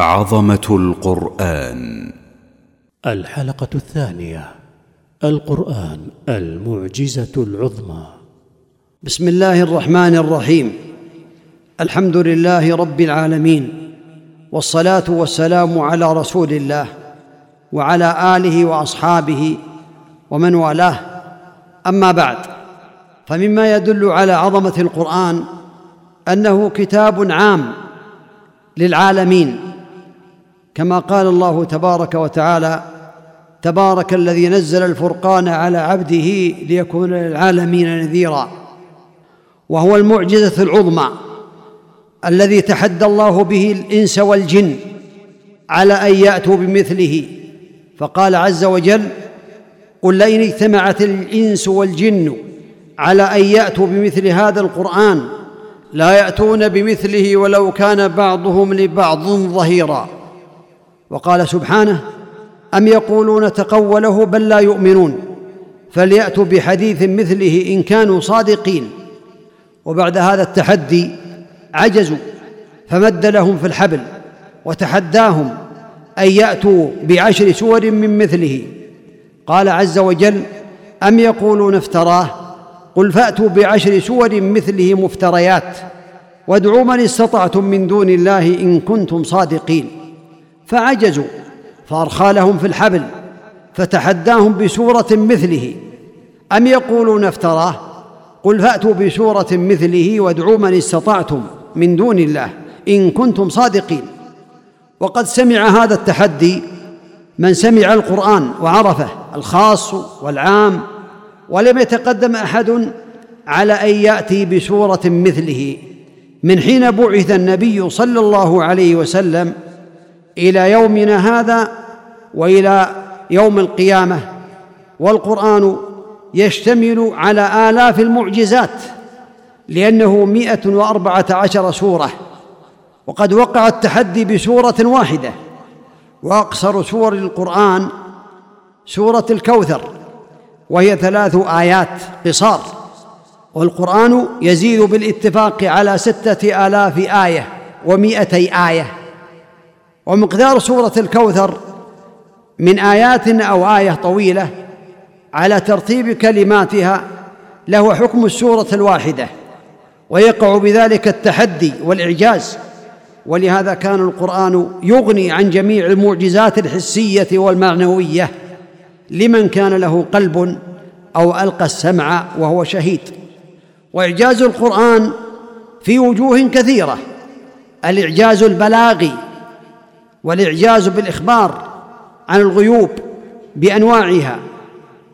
عظمة القرآن. الحلقة الثانية القرآن المعجزة العظمى. بسم الله الرحمن الرحيم. الحمد لله رب العالمين والصلاة والسلام على رسول الله وعلى آله وأصحابه ومن والاه. أما بعد فمما يدل على عظمة القرآن أنه كتاب عام للعالمين. كما قال الله تبارك وتعالى تبارك الذي نزل الفرقان على عبده ليكون للعالمين نذيرا. وهو المعجزة العظمى الذي تحدى الله به الإنس والجن على أن يأتوا بمثله. فقال عز وجل قل لئن اجتمعت الإنس والجن على أن يأتوا بمثل هذا القرآن لا يأتون بمثله ولو كان بعضهم لبعض ظهيرا. وقال سبحانه أم يقولون تقوله بل لا يؤمنون؟ فليأتوا بحديث مثله إن كانوا صادقين. وبعد هذا التحدي عجزوا فمد لهم في الحبل وتحداهم أن يأتوا بعشر سور من مثله. قال عز وجل أم يقولون افتراه؟ قل فأتوا بعشر سور مثله مفتريات وادعوا من استطعتم من دون الله إن كنتم صادقين. فعجزوا فارخى لهم في الحبل فتحداهم بسورة مثله. أم يقولون افتراه؟ قل فأتوا بسورة مثله وادعوا من استطعتم من دون الله إن كنتم صادقين. وقد سمع هذا التحدي من سمع القرآن وعرفه الخاص والعام ولم يتقدم أحد على أن يأتي بسورة مثله من حين بعث النبي صلى الله عليه وسلم إلى يومنا هذا وإلى يوم القيامة والقرآن يشتمل على آلاف المعجزات لأنه مائه وأربعة عشر سورة وقد وقع التحدي بسورة واحدة وأقصر سور القرآن سورة الكوثر وهي ثلاث آيات قصار والقرآن يزيد بالاتفاق على ستة آلاف آية ومائتي آية. ومقدار سورة الكوثر من آيات أو آية طويلة على ترتيب كلماتها له حكم السورة الواحدة ويقع بذلك التحدي والإعجاز. ولهذا كان القرآن يغني عن جميع المعجزات الحسية والمعنوية لمن كان له قلب أو ألقى السمع وهو شهيد. وإعجاز القرآن في وجوه كثيرة الإعجاز البلاغي والإعجاز بالإخبار عن الغيوب بأنواعها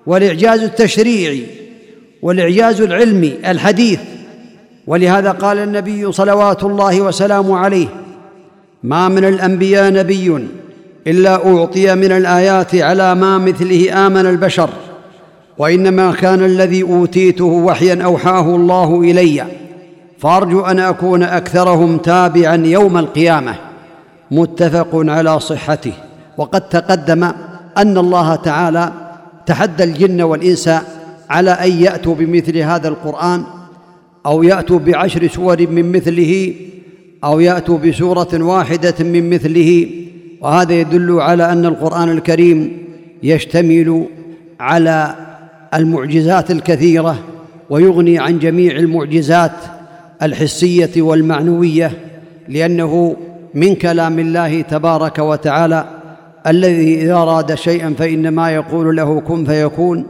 والإعجاز التشريعي والإعجاز العلمي الحديث. ولهذا قال النبي صلوات الله وسلامه عليه ما من الأنبياء نبي إلا أعطي من الآيات على ما مثله آمن البشر وإنما كان الذي أوتيته وحيا أوحاه الله إلي فأرجو أن أكون أكثرهم تابعا يوم القيامة. متفق على صحته. وقد تقدم أن الله تعالى تحدى الجن والإنس على أن يأتوا بمثل هذا القرآن أو يأتوا بعشر سور من مثله أو يأتوا بسورة واحدة من مثله. وهذا يدل على أن القرآن الكريم يشتمل على المعجزات الكثيرة ويغني عن جميع المعجزات الحسية والمعنوية لأنه من كلام الله تبارك وتعالى الذي إذا أراد شيئا فإنما يقول له كن فيكون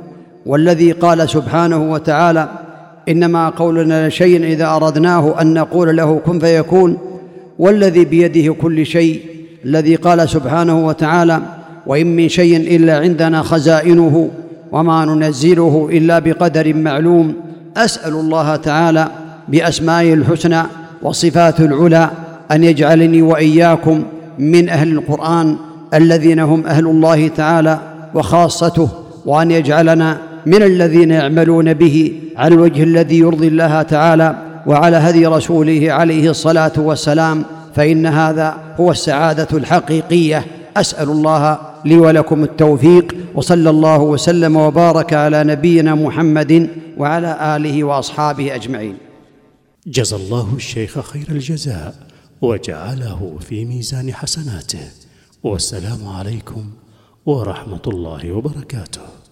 والذي قال سبحانه وتعالى إنما قولنا لشيء إذا أردناه أن نقول له كن فيكون والذي بيده كل شيء الذي قال سبحانه وتعالى وإن من شيء إلا عندنا خزائنه وما ننزله إلا بقدر معلوم أسأل الله تعالى بأسمائه الحسنى وصفاته العلى أن يجعلني وإياكم من أهل القرآن الذين هم أهل الله تعالى وخاصته وأن يجعلنا من الذين يعملون به على الوجه الذي يرضي الله تعالى وعلى هدي رسوله عليه الصلاة والسلام فإن هذا هو السعادة الحقيقية. أسأل الله لي ولكم التوفيق وصلى الله وسلم وبارك على نبينا محمد وعلى آله وأصحابه أجمعين. جزى الله الشيخ خير الجزاء. وجعله في ميزان حسناته. والسلام عليكم ورحمة الله وبركاته.